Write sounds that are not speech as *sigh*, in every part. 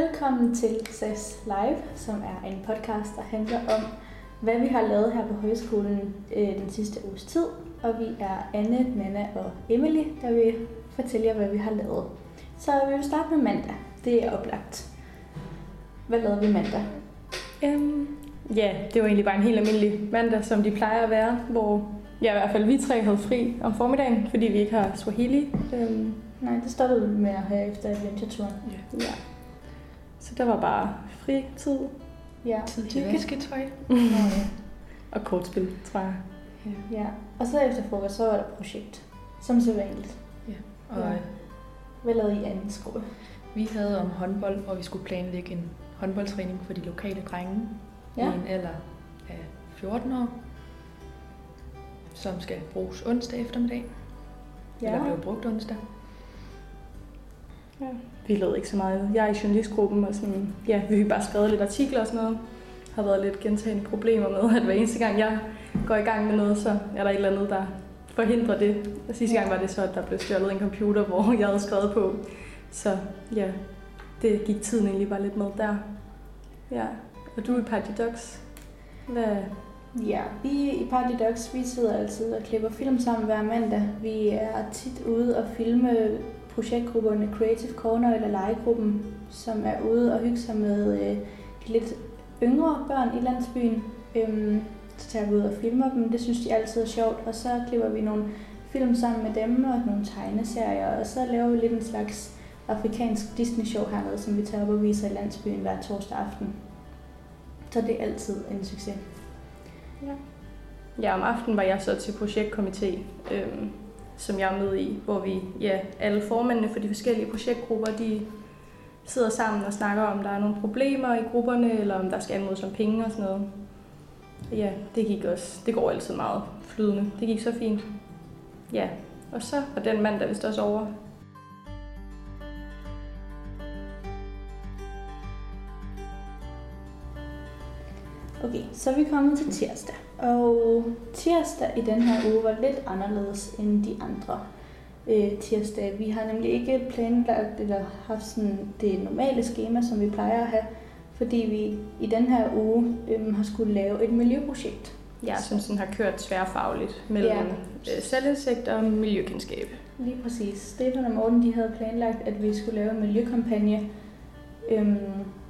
Velkommen til SAS Live, som er en podcast, der handler om, hvad vi har lavet her på højskolen øh, den sidste uges tid. Og vi er Anne, Nana og Emily, der vil fortælle jer, hvad vi har lavet. Så vi vil starte med mandag. Det er oplagt. Hvad lavede vi mandag? Um, ja, det var egentlig bare en helt almindelig mandag, som de plejer at være, hvor ja, i hvert fald vi tre havde fri om formiddagen, fordi vi ikke har Swahili. Um, Nej, det stoppede vi med at have efter adventure-turen. ja. ja. Så der var bare fritid Ja. Tid til vasketøj. *laughs* Ja. og kortspil, tror jeg. ja. Og så efter frokost, så var der projekt. Som så vanligt. Og Ja. ja. Hvad lavede I anden skole? vi havde om håndbold, hvor vi skulle planlægge en håndboldtræning for de lokale drenge Ja. i en alder af 14 år, som skal bruges onsdag eftermiddag. Ja. Eller blev brugt onsdag. Ja. Vi lavede ikke så meget. Jeg er i journalistgruppen, og sådan, ja, vi har bare skrevet lidt artikler og sådan noget. Har været lidt gentagende problemer med, at hver eneste gang jeg går i gang med noget, så er der et eller andet, der forhindrer det. Og sidste gang var det så, at der blev stjålet en computer, hvor jeg havde skrevet på. Så ja, det gik tiden egentlig bare lidt med der. Ja, og du er i Party Dogs. Hvad? Ja, vi i Party Dogs, vi sidder altid og klipper film sammen hver mandag. Vi er tit ude og filme projektgrupperne Creative Corner eller legegruppen, som er ude og hygge sig med øh, de lidt yngre børn i landsbyen. Øhm, så tager vi ud og filmer dem, det synes de altid er sjovt. Og så klipper vi nogle film sammen med dem og nogle tegneserier, og så laver vi lidt en slags afrikansk Disney-show hernede, som vi tager op og viser i landsbyen hver torsdag aften. Så det er altid en succes. Ja, Ja, om aftenen var jeg så til projektkomité, øhm, som jeg er med i, hvor vi, ja, alle formændene for de forskellige projektgrupper, de sidder sammen og snakker om, der er nogle problemer i grupperne, eller om der skal anmodes om penge og sådan noget. Ja, det gik også. Det går altid meget flydende. Det gik så fint. Ja, og så var den mandag vist også over. Okay, så er vi kommet til tirsdag. Og tirsdag i den her uge var lidt anderledes end de andre øh, tirsdage. Vi har nemlig ikke planlagt eller haft sådan det normale schema, som vi plejer at have, fordi vi i den her uge øh, har skulle lave et miljøprojekt. Ja, som sådan har kørt tværfagligt mellem Ja. ja. selvindsigt og miljøkendskab. Lige præcis. Stefan og Morten de havde planlagt, at vi skulle lave en miljøkampagne. Øhm,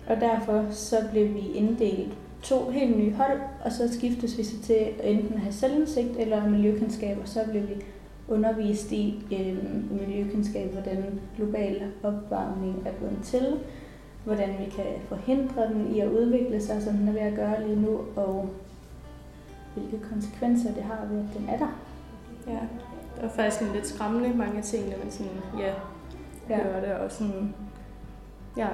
og derfor så blev vi inddelt to helt nye hold, og så skiftes vi så til at enten have selvindsigt eller miljøkendskab, og så blev vi undervist i øhm, miljøkendskab, hvordan global opvarmning er blevet til, hvordan vi kan forhindre den i at udvikle sig, som den er ved at gøre lige nu, og hvilke konsekvenser det har ved, at den er der. Ja, det var faktisk lidt skræmmende, mange af tingene, men sådan, ja, Ja. ja. det og sådan, ja,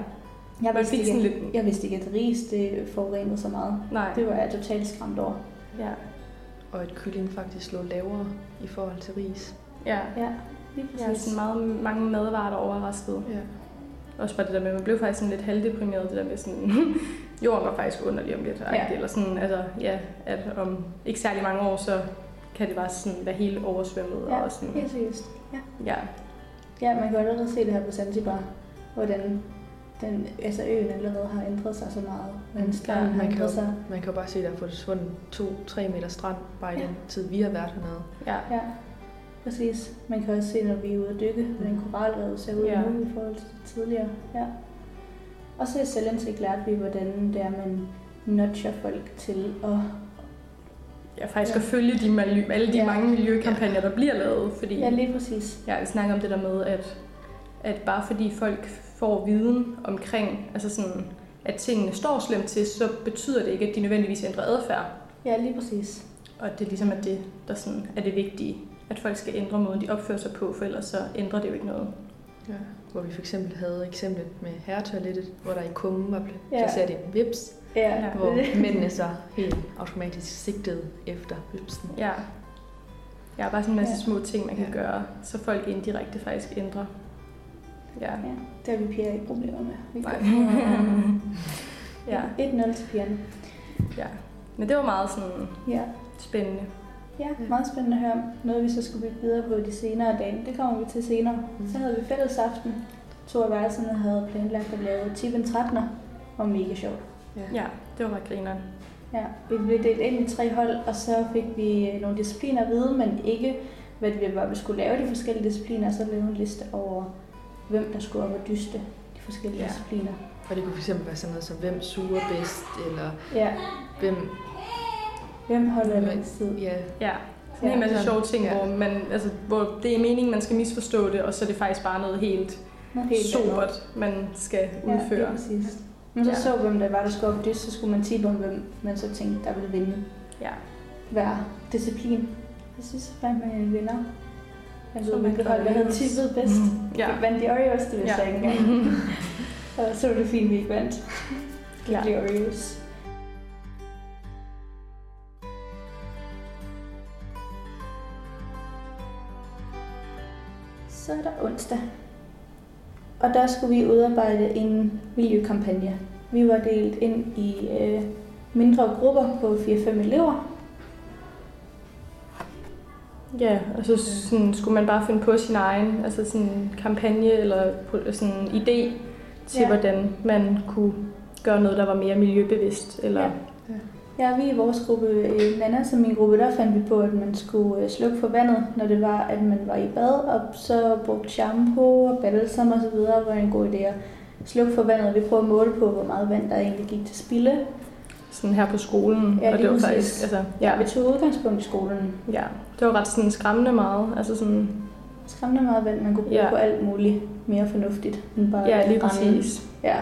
Jeg vidste, fik ikke, sådan lidt... jeg vidste ikke, at ris det forurenede så meget. nej, Det var jeg totalt skræmt over. ja, Og at kylling faktisk lå lavere i forhold til ris. ja, Ja, lige ja, præcis. sådan meget, mange madvarer, der overraskede. Ja. Også bare det der med, at man blev faktisk sådan lidt halvdeprimeret, det der med sådan, *laughs* jorden var faktisk underlig om lidt, Ja. ja. eller sådan, altså, ja, at om ikke særlig mange år, så kan det bare sådan være helt oversvømmet, Ja, og sådan, helt seriøst. Ja. ja, ja, man kan jo allerede se det her på Zanzibar, hvordan den, altså øen allerede har ændret sig så meget. Hvordan stranden Ja, har man kan ændret jo- sig. Man kan jo bare se, at der er forsvundet 2-3 meter strand, bare i Ja. den tid, vi har været hernede. ja, Ja, præcis. Man kan også se, når vi er ude at dykke, hvordan koralrevet ser ud Ja. nu i forhold til tidligere. Ja. Og så i selvindsigt lærte vi, hvordan det er, man nudger folk til at ja faktisk Ja. at følge de miljø, alle de Ja. ja. mange miljøkampagner, der bliver lavet, fordi Ja, lige præcis. Ja, vi snakker om det der med, at, at bare fordi folk får viden omkring, altså sådan, at tingene står slemt til, så betyder det ikke, at de nødvendigvis ændrer adfærd. Ja, lige præcis. Og at det ligesom er det, der sådan er det vigtige. At folk skal ændre måden, de opfører sig på, for ellers så ændrer det jo ikke noget. Ja. Hvor vi for eksempel havde eksemplet med herretoilettet, hvor der i kummen var pla- Ja. placeret en vips, Ja, hvor mændene så helt automatisk sigtede efter vipsen. Ja. Ja, bare sådan en masse Ja. små ting, man kan ja. gøre, så folk indirekte faktisk ændrer. Ja. Ja, det har vi piger ikke problemer med. Vi Nej. *laughs* ja. 1-0 til pigerne. ja. Men det var meget sådan Ja. spændende. ja, meget spændende at høre om. Noget vi så skulle bygge videre på de senere dage. Det kommer vi til senere. Mm. Så havde vi fællesaften. to af værelserne havde planlagt at lave tip en 13'er. Og mega sjovt. Ja, det var ret grineren. Ja, vi blev delt ind i tre hold, og så fik vi nogle discipliner at vide, men ikke hvad det var, vi skulle lave de forskellige discipliner, og så lave en liste over, hvem der skulle op og dyste de forskellige Ja. discipliner. Og det kunne fx være sådan noget som, hvem suger bedst, eller Ja, hvem... hvem holder Hvem- længst tid? Ja, Ja, sådan en Ja. masse sjove ting, Ja. hvor, man, altså, hvor det er meningen, man skal misforstå det, og så er det faktisk bare noget helt, Noget helt sobert, man skal Ja, udføre. lige præcis. Men så Ja. så, hvem der var, der skulle op og dyste, så skulle man tippe om, hvem man så tænkte, der ville vinde Ja. hver disciplin. Jeg synes, at man en vinder. Jeg Så ved, hvilket hold, der havde tippet bedst. Mhm. Ja. Ja. Vandt de Oreos, det vidste Ja. jeg ikke engang. *laughs* Og så var det fint, vi ikke vandt. Ja. Ja. De Oreos. Så er der onsdag. Og der skulle vi udarbejde en miljøkampagne. Vi var delt ind i øh, mindre grupper på 4-5 elever. Ja, og så sådan, skulle man bare finde på sin egen altså sådan en kampagne eller sådan en idé til, ja. Hvordan man kunne gøre noget, der var mere miljøbevidst. Eller, Ja. Ja, vi i vores gruppe, i Nana som min gruppe, der fandt vi på, at man skulle øh, slukke for vandet, når det var, at man var i bad, og så brugte shampoo og balsam og så videre, var en god idé at slukke for vandet. Vi prøvede at måle på, hvor meget vand der egentlig gik til spilde. Sådan her på skolen. Ja, og det var faktisk, altså, ja, vi tog udgangspunkt i skolen. ja, det var ret sådan skræmmende meget. Altså sådan, Skræmmende meget vand, man kunne bruge Ja. på alt muligt mere fornuftigt, end bare ja, lige præcis. Ja,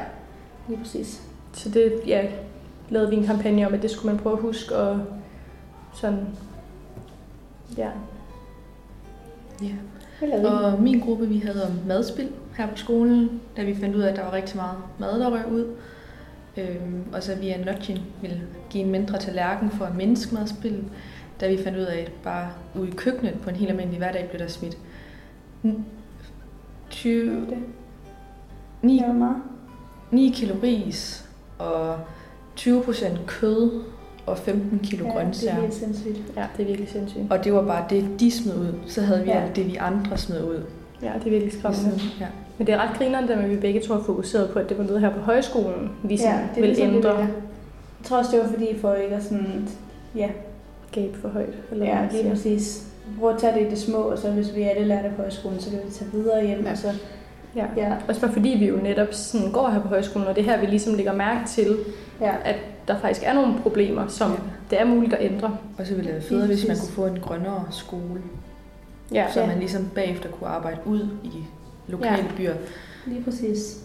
lige præcis. Så det, ja, lavede vi en kampagne om, at det skulle man prøve at huske, og sådan, ja. ja. Og min gruppe, vi havde om madspild her på skolen, da vi fandt ud af, at der var rigtig meget mad, der røg ud. Øhm, og så via nudging ville give en mindre tallerken for at mindske madspild, da vi fandt ud af, at bare ude i køkkenet på en helt almindelig hverdag blev der smidt n- 20, Det, 9, det var meget. 9 kilo ris og 20 procent kød og 15 kilo Ja, det grøntsager. er helt sindssygt. Ja, det er virkelig sindssygt. Og det var bare det, de smed ud. Så havde vi Ja. alt det, vi andre smed ud. Ja, det er virkelig skræmmende. Ja. Men det er ret grineren, at vi begge to har fokuseret på, at det var noget her på højskolen, vi sådan Ja, det vil ligesom ændre det. Jeg tror også, det var fordi, for ikke at sådan, ja, gab for højt. Eller ja, lige præcis. Prøv at tage det i det små, og så hvis vi alle lærer det på højskolen, så kan vi tage videre hjem, Ja. og så, Ja. ja, Også bare fordi vi jo netop sådan går her på højskolen, og det er her, vi ligesom lægger mærke til, ja, at der faktisk er nogle problemer, som Ja. det er muligt at ændre. Og så ville det være federe, hvis man kunne få en grønnere skole, Ja, så Ja. man ligesom bagefter kunne arbejde ud i lokale Ja. byer. lige præcis.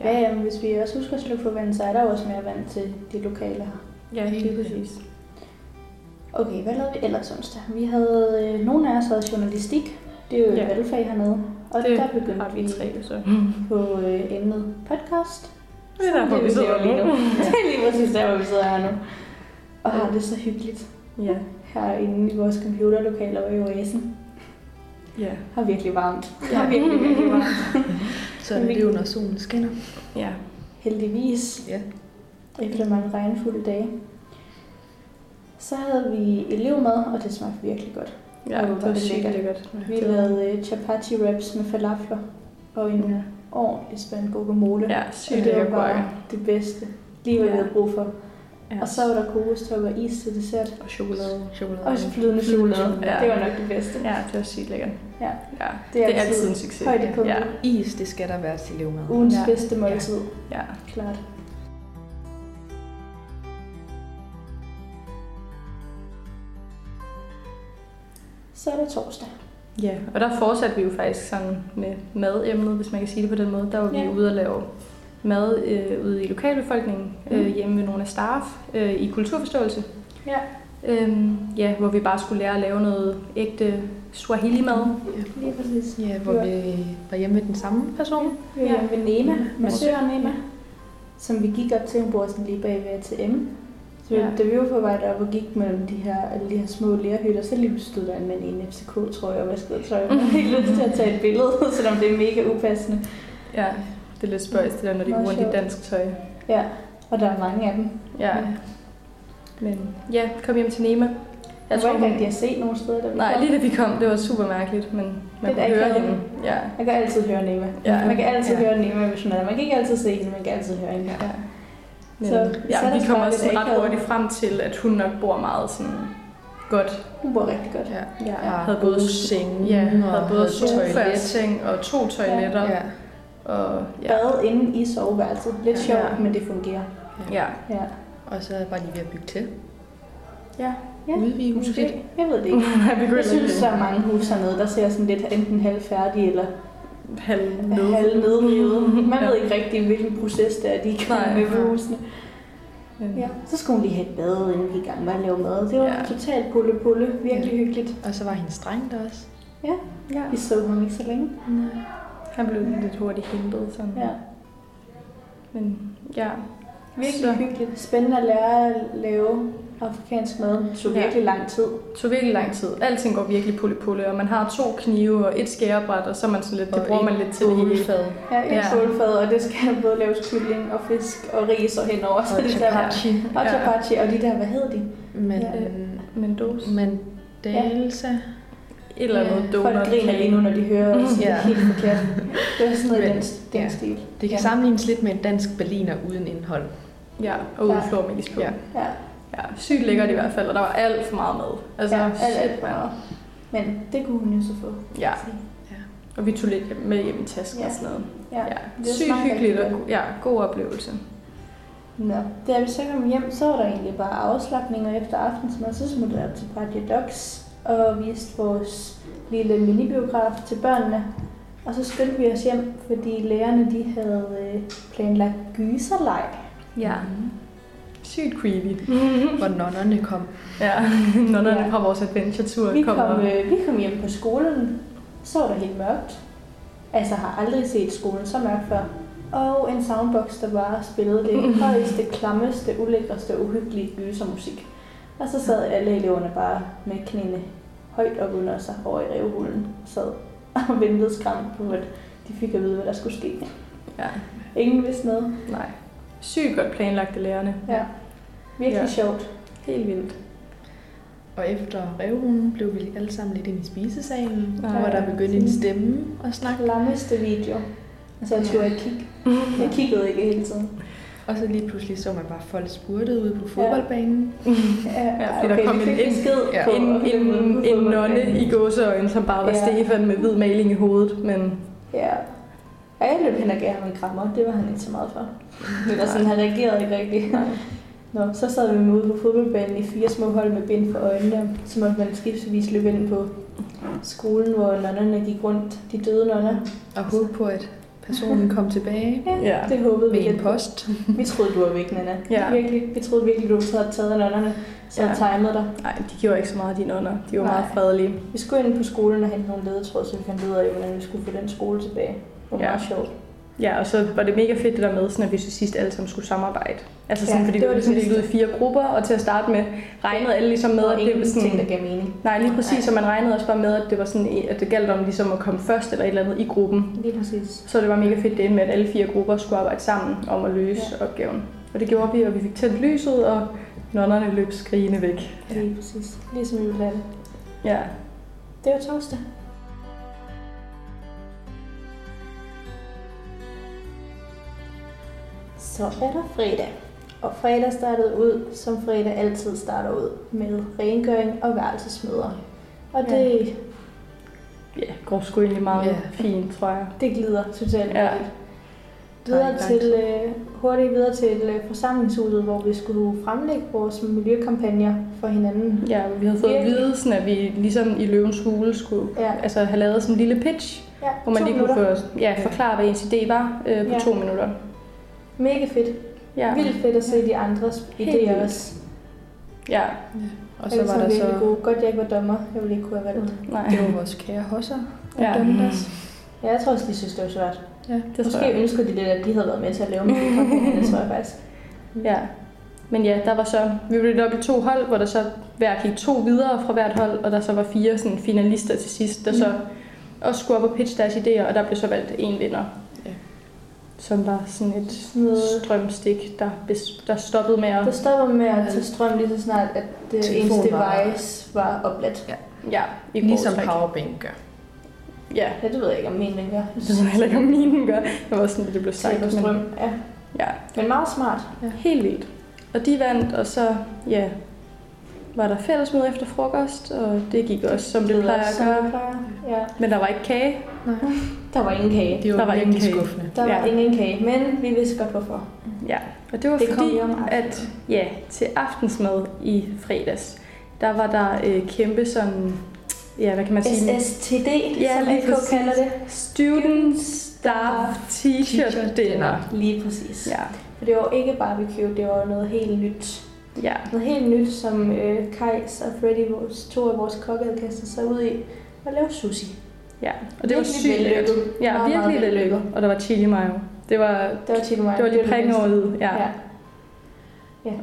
Ja. Ja, jamen, hvis vi også husker at slukke for vand, så er der jo også mere vand til de lokale her. ja Helt lige præcis. Okay, hvad lavede vi ellers onsdag? Vi havde, øh, nogle af os havde journalistik. Det er jo et Ja. valgfag hernede. Og Det der begyndte vi tre, så. på øh, emnet podcast. Det er derfor, vi sidder lige nu. *laughs* det er lige præcis der, hvor vi sidder her nu. Og har det så hyggeligt Ja, herinde i vores computerlokaler og i oasen. Ja, Har virkelig varmt. Ja. Har virkelig, virkelig varmt. *laughs* Så er det det, når solen skinner. ja. Heldigvis. Ja. Efter mange regnfulde dage. Så havde vi elevmad, og det smagte virkelig godt. Ja, det var var det sygt lækkert. Vi var- lavede øh, chapati wraps med falafler og en Ja. ordentlig spand guacamole. Ja, sygt det var bare det bedste. Lige hvad vi Ja. havde brug for. Ja. Og så var der kokostop og is til dessert. og chokolade. Chokolade. Og så flydende chokolade. chokolade. Det var nok det bedste. Ja, det var sygt lækkert. Ja. ja. Det er Det er altid altid en succes. højdepunktet. Ja, Is, det skal der være til elevmad. Ugens Ja. bedste måltid. ja. Klart. Så er det torsdag. Ja, og der fortsatte vi jo faktisk sådan med mademnet, hvis man kan sige det på den måde. Der var vi Ja. ja. ude at lave mad øh, ude i lokalbefolkningen, øh, Mm. hjemme med nogle af staff øh, i kulturforståelse. Ja. Øhm, ja, hvor vi bare skulle lære at lave noget ægte Swahili-mad. Lige præcis. Ja, hvor vi var hjemme med den samme person. Vi er Ja. ved Nema, Ja. massøren Nema, som vi gik op til, hun bor sådan lige bag ved ATM. Så Ja. ja. da vi var på vej derop og gik mellem de her, alle de her små lærhytter, så lige stod der en mand i en FCK-trøje og vaskede tøj. Jeg havde helt lyst til at tage et billede, *laughs* selvom det er mega upassende. Ja, det er lidt spøjs, det der, når de går Meget rundt i dansk tøj. Ja, og der er mange af dem. Ja. Men ja, kom hjem til Nema. Jeg tror ikke rigtig, jeg har set nogen steder, der Nej, lige da vi kom, det var super mærkeligt, men man Det kunne høre hende. Ja. Man kan altid høre Nemme. Ja. Man kan altid Ja. høre Nemme, hvis man er der. Man kan ikke altid se hende, man kan altid høre hende. ja. Men, Så så, vi ja, vi os kom bare også lidt ret akavet. hurtigt frem til, at hun nok bor meget sådan godt. Hun bor rigtig godt. Ja. Ja, Ja, havde både senge ja, og havde både sofa, seng og to toiletter. Ja. Og, ja. Bad inde i soveværelset. Lidt Ja. sjovt, men det fungerer. Ja. Ja. Og så var de ved at bygge til. Ja. Ja, Udvige huset. Måske. Jeg ved det *laughs* ikke. Nej, kunne Jeg synes, der er mange huse hernede, der ser sådan lidt enten halvfærdige eller halv ned. halvnedrevet. Man Ja. ved ikke rigtig, hvilken proces det er, de er i gang Nej. med ved husene. Men, Ja. Så skulle hun lige have et bad, inden vi i gang med at lave mad. Det var Ja. ja. totalt pulle-pulle. Virkelig Ja. hyggeligt. Og så var hendes dreng der også. ja. Vi så ham ikke så længe. Han blev lidt hurtigt hentet. Sådan. Ja. Men ja, Virkelig Så- hyggeligt. Spændende at lære at lave afrikansk mad. Det tog Ja. virkelig lang tid. det tog virkelig lang tid. Alting går virkelig pulle pulle, og man har to knive og et skærebræt, og så er man sådan lidt, det Og bruger man lidt til det hele. Bålfad. Ja, et Ja. ja. bålfad, og det skal både laves kylling og fisk og ris og henover. Så Og det der var chapachi. og Ja. chapachi, og de der, hvad hed de? Men, Ja. Mendoza. men Dalsa. Et eller andet Ja, donut. Folk griner lige nu, når de hører os. Det er Ja. helt forkert. Det var sådan noget Men- den, den ja. stil. Det kan Ja. sammenlignes lidt med en dansk berliner uden indhold. Ja, og uden Ja. flormelis på. Ja. Ja. Ja, ja. Sygt lækkert i hvert fald, og der var alt for meget mad. Altså, ja alt, alt mand. meget. Men det kunne hun jo så få. Ja, jeg og vi tog lidt med hjem i tasken Ja. og sådan noget. Ja. Ja, det sygt hyggeligt og ja, god oplevelse. Nå, da vi så kom hjem, så var der egentlig bare afslappning, og efter aftensmad, så smuttede jeg til Party Dogs og viste vores lille minibiograf til børnene. Og så skyndte vi os hjem, fordi lærerne de havde øh, planlagt gyserleg. Ja. Sygt creepy. Hvor nonnerne kom. Ja, *laughs* når Ja. fra vores adventure-tur Vi kommer. kom, øh, vi kom hjem på skolen, så var der helt mørkt. Altså har aldrig set skolen så mørkt før. Og en soundbox, der bare spillede det *laughs* højeste, klammeste, ulækreste, uhyggelige gysermusik. Og så sad alle eleverne bare med knæene højt op under sig over i revhulen. Sad og *laughs* ventede skræmt på, at de fik at vide, hvad der skulle ske. Ja, Ingen vidste noget. nej. Sygt godt planlagte lærerne. Ja. Virkelig Ja. sjovt. Helt vildt. Og efter revhulen blev vi alle sammen lidt ind i spisesalen, Nej, hvor der begyndte en stemme at snakke. Klammeste video. Altså jeg turde ikke kigge. Jeg kiggede ikke hele tiden. Og så lige pludselig så man bare folk spurtede ude på fodboldbanen. *laughs* Ja, fordi der kom en besked ja, En, en, en, en nonne i gåseøjne, som bare var Ja. Stefan med hvid maling i hovedet, men Ja. Og jeg løb hen og gav ham en krammer. Det var han ikke så meget for. Eller sådan, han reagerede ikke rigtigt. Nå, så sad vi med ude på fodboldbanen i fire små hold med bind for øjnene. Så måtte man skiftevis løbe ind på skolen, hvor nonnerne gik rundt. De døde nonner. Og håbede på, at personen kom tilbage Ja, det håbede vi med en lidt på. post. Vi troede, du var væk, Nana. Ja. Virkelig. Vi troede virkelig, du havde taget nonnerne. Så Ja. ja. timet dig. nej, de gjorde ikke så meget, de nonner. De var Nej. meget fredelige. Vi skulle ind på skolen og hente nogle ledetråd, så vi fandt ud af, hvordan vi skulle få den skole tilbage. Det var Ja. meget sjovt. Ja, og så var det mega fedt det der med, sådan at vi til sidst alle sammen skulle samarbejde. Altså sådan, Ja, fordi det vi var ligesom delt ud i fire grupper, og til at starte med regnede alle ligesom med, at det var ingen ting, der sådan... gav mening. Nej, lige præcis, Nej. så man regnede også bare med, at det var sådan, at det galt om ligesom at komme først eller et eller andet i gruppen. Lige præcis. Så det var mega fedt det med, at alle fire grupper skulle arbejde sammen om at løse ja. opgaven. Og det gjorde vi, og vi fik tændt lyset, og nonnerne løb skrigende væk. Lige præcis. Ligesom det. Ja, Det var torsdag. Så er der fredag. Og fredag startede ud, som fredag altid starter ud, med rengøring og værelsesmøder. Og det, ja går sgu egentlig meget Ja. ja. fint, tror jeg. det glider totalt Ja. ja. Videre er til, øh, hurtigt videre til øh, forsamlingshuset, hvor vi skulle fremlægge vores miljøkampagner for hinanden. Ja, vi havde fået at Virkelig. vide, sådan, at vi ligesom i løvens hule skulle Ja, altså, have lavet sådan en lille pitch, ja hvor man lige kunne få, ja, forklare, hvad ens idé var øh, på Ja. to minutter. Mega fedt. Ja. Vildt fedt at se de andres idéer også. Ja, Og så var der så... Gode. Godt, jeg ikke var dommer. Jeg ville ikke kunne have valgt. nej. Det var vores kære hosser, der Ja. dømte os. Ja, jeg tror også, de synes, det var svært. Ja. Det tror Måske jeg. ønsker de lidt, at de havde været med til at lave miljøkampagnen, *laughs* det tror jeg faktisk. Ja. Men ja, der var så, vi blev delt op i to hold, hvor der så hver gik to videre fra hvert hold, og der så var fire sådan, finalister til sidst, der Mm. så også skulle op og pitche deres idéer, og der blev så valgt en vinder. Ja. som var sådan et strømstik, der, der stoppede med der at... stopper med at tage strøm lige så snart, at det ens var- device var opladt. Ja, i Ligesom powerbank gør. Ja, Ja, det ved jeg ikke, om min den gør. *laughs* det ved jeg heller ikke, om minen gør. Det var sådan, at det blev sagt. Taber strøm, ja. ja, Men meget smart. helt vildt. Og de vandt, og så, ja, var der fællesmøde efter frokost, og det gik også, som det lyder plejer at gøre. det plejer. Ja. Men der var ikke kage. Der var ingen kage. Det var, Der var virkelig ingen kage. skuffende. Der var Ja. ingen kage, men vi vidste godt hvorfor. Ja, og det var Det fordi, om aftenen. at ja, til aftensmad i fredags, der var der øh, kæmpe sådan, ja, hvad kan man sige? SSTD, Ja, som lige AK præcis. kalder det. Student Staff T-shirt Dinner. Lige præcis. Ja, For det var ikke barbecue, det var noget helt nyt. Ja, Noget helt nyt, som øh, Kajs og Freddy, vores, to af vores kokke, havde kastet sig ud i. At lave sushi. ja. Og det var Virkelig sygt lækkert. Ja, Meget, meget virkelig vellykket. vellykket. Og der var chili mayo. Det var, Det var chili mayo. det var lige prikken over i. Ja. Ja.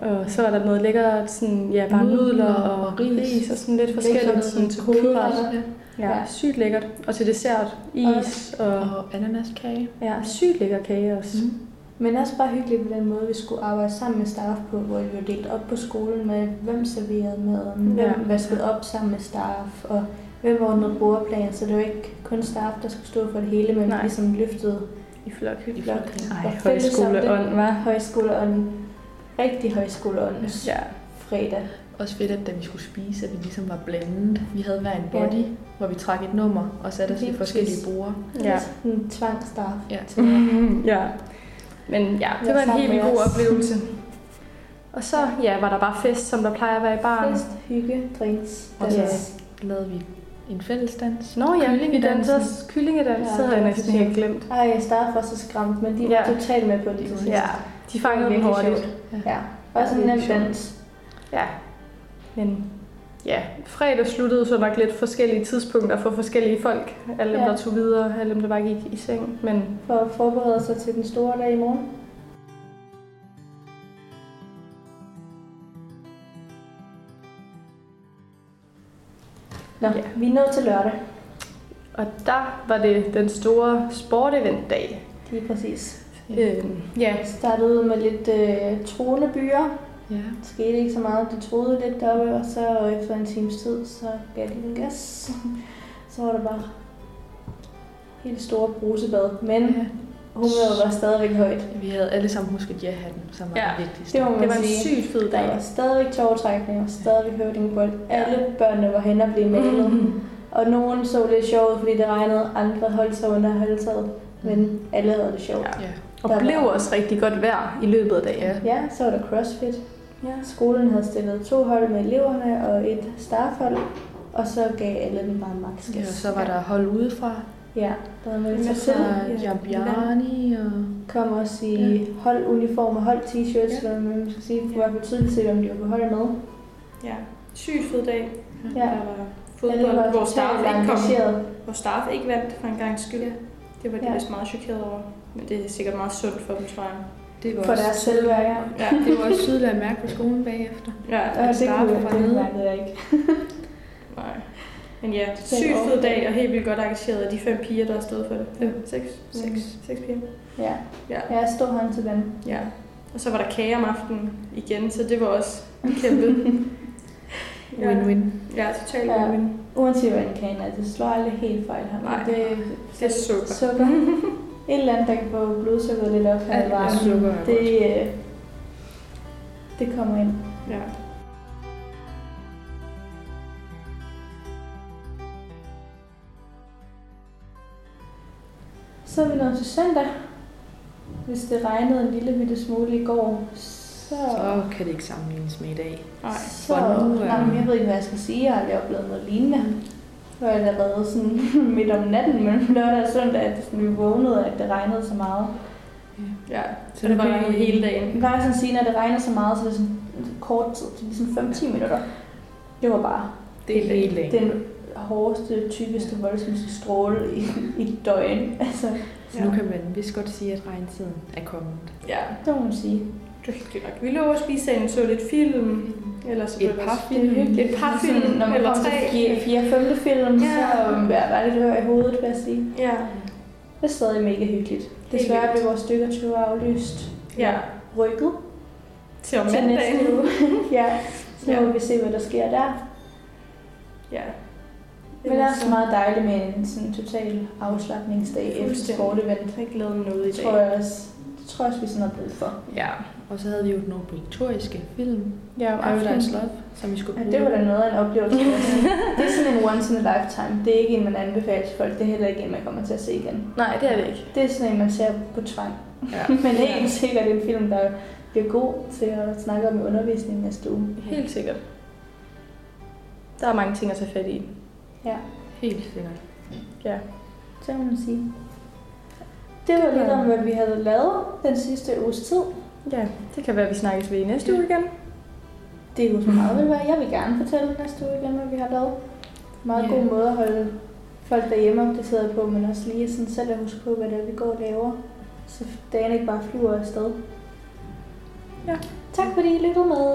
Og så var der noget lækkert, sådan, ja, bare Nudler og og ris. ris og sådan lidt forskelligt. Sådan til kødret. Ja, Ja. sygt lækkert. Og til dessert, is og Og ananaskage. ja, sygt lækker kage også. Mm. Men også bare hyggeligt på den måde, vi skulle arbejde sammen med staff på, hvor vi var delt op på skolen med, hvem serverede maden, hvem Ja. vaskede op sammen med staff, og hvem ordnede bordplan, så det var ikke kun staff, der skulle stå for det hele, men Nej. vi ligesom løftede I flok. i flok. Ej, højskoleånd, var. Højskoleånd. Rigtig højskoleånd. Ja, Fredag. Også fedt, at da vi skulle spise, at vi ligesom var blandet. Vi havde hver en body, ja. hvor vi trak et nummer og satte os i Lige forskellige borde. Ja. En tvangstaff. Ja. Til *laughs* ja. Men ja, det Jeg var en helt vildt god oplevelse. Og så ja, var der bare fest, som der plejer at være i baren. fest, hygge, drinks, Og så lavede vi en fællesdans. Nå ja, vi dansede også kyllingedans, Ja, det havde jeg næsten helt glemt. Ej, staff var så skræmt, men de var Ja. totalt med på det. til sidst. Ja, de fangede den Virkelig hurtigt. Ja, bare sådan en Ja, nem dans. Ja, men ja, fredag sluttede så nok lidt forskellige tidspunkter for forskellige folk. Alle dem, Ja. der tog videre, alle dem, der bare gik i seng. Men For at forberede sig til den store dag i morgen. Nå, Ja. vi er nået til lørdag. og der var det den store sporteventdag. Lige præcis. Øh, ja, startede med lidt øh, troende byer. Ja. Det skete ikke så meget. De troede lidt deroppe, og så efter en times tid, så gav de den gas. *laughs* Så var der bare helt store brusebad. Men ja. humøret var stadigvæk højt. Vi havde alle sammen husket ja-hatten, som var Ja, det vigtigste. Det må det man var en sige. sygt fed Der var dag. stadigvæk tårtrækning og stadigvæk høvdingbold. Ja. Alle børnene var hen og blev malet. Og nogen så lidt sjovt fordi det regnede. Andre holdt sig under halvtaget. Men alle havde det sjovt. Ja. Ja. Og Der blev var- også rigtig godt vejr i løbet af dagen. Ja. Ja, så var der crossfit. Ja. Skolen havde stillet to hold med eleverne og et staffhold. Og så gav alle dem bare max gas. ja. og så var der hold udefra. Ja, der meldt sig Med Jan Bjarni og... Kom også i holduniform og hold t-shirts, Ja. ja. man skal sige. Det var for tydeligt se, om de var på hold med. ja. Sygt fed dag. Ja. Der var Alle fodbold, var hvor staff ikke kom. Hvor staff ikke vandt for en gang skyld. Det var de Ja. vist meget chokeret over. Men det er sikkert meget sundt for dem, tror jeg. Det var For deres selvværd, ja. Ja. det var også tydeligt at mærke på skolen bagefter. ja. Ja, det Staff kunne var jeg, det nede. mærkede jeg ikke. *laughs* Nej. Men ja, sygt fed dag og helt vildt godt engageret af de fem piger, der har stået for det. Ja. Seks? Seks. Seks piger. Ja, Ja. jeg stod hånd til dem. ja. Og så var der kage om aftenen igen, så det var også kæmpe. *laughs* Win-win. Ja, totalt Ja. win-win. Uanset hvad en kan er, det slår aldrig helt fejl her. Nej. Det, Det er sukker. sukker. *laughs* Et eller andet, der kan få blodsukkeret lidt op her i varmen. Det, øh, det kommer ind. Ja. Så er vi nået til søndag. Hvis det regnede en lille bitte smule i går, så... Så kan det ikke sammenlignes med i dag. Nej. så For nu er- jamen, jeg ved ikke, hvad jeg skal sige. Jeg har aldrig oplevet noget lignende. Er det allerede sådan *laughs* midt om natten, men lørdag og søndag, at sådan, vi vågnede, at det regnede så meget. Ja, Så så det var jo hele dagen. Jeg plejer sådan at sige, at når det regner så meget, så er det sådan kort tid, det er sådan 5-10 minutter. Det var bare Det er hele dagen. den hårdeste, tykkeste, voldsomste stråle i, i døgn. *laughs* Altså, Så nu kan man vist godt sige, at regntiden er kommet. Ja, det må man sige. Det er hyggeligt nok. Vi lå og spiste ind, så lidt film. Eller så Et det par film. Det er hyggeligt. Et par Sådan, film, når man eller kommer tre. til 4. 5. film, Ja. så um, er der lidt hør i hovedet, vil jeg sige. Ja, Det er stadig mega hyggeligt. Desværre blev vores stykker 20 aflyst. Ja. Rykket Til om mandagen. *laughs* ja, så Ja. må vi se, hvad der sker der. Ja. Men det er også meget dejligt med en sådan total afslappningsdag efter sportevent. Jeg ikke lavet noget i Det dag. tror jeg også, det tror jeg også, vi sådan har brug for. Ja. Og så havde vi jo den obligatoriske film, Ja, om Paradise. Love, som vi skulle Ja, bruge. det var da noget af en oplevelse. *laughs* det er sådan en once in a lifetime. Det er ikke en, man anbefaler til folk. Det er heller ikke en, man kommer til at se igen. Nej, det er det ikke. Det er sådan en, man ser på tvang. Ja. *laughs* Men helt sikkert en film, der bliver god til at snakke om i undervisningen næste uge. Helt sikkert. Der er mange ting at tage fat i. Ja, Helt sikkert. Ja. det må man sige. Det var lidt om, hvad vi havde lavet den sidste uges tid. Ja, det kan være, at vi snakkes ved i næste uge igen. Det kunne så meget vel være. Jeg vil gerne fortælle næste uge igen, hvad vi har lavet. Meget Ja. god måde at holde folk derhjemme opdateret på, men også lige sådan selv at huske på, hvad det er, vi går og laver. Så dagen ikke bare flyver afsted. Ja. Tak fordi I lyttede med.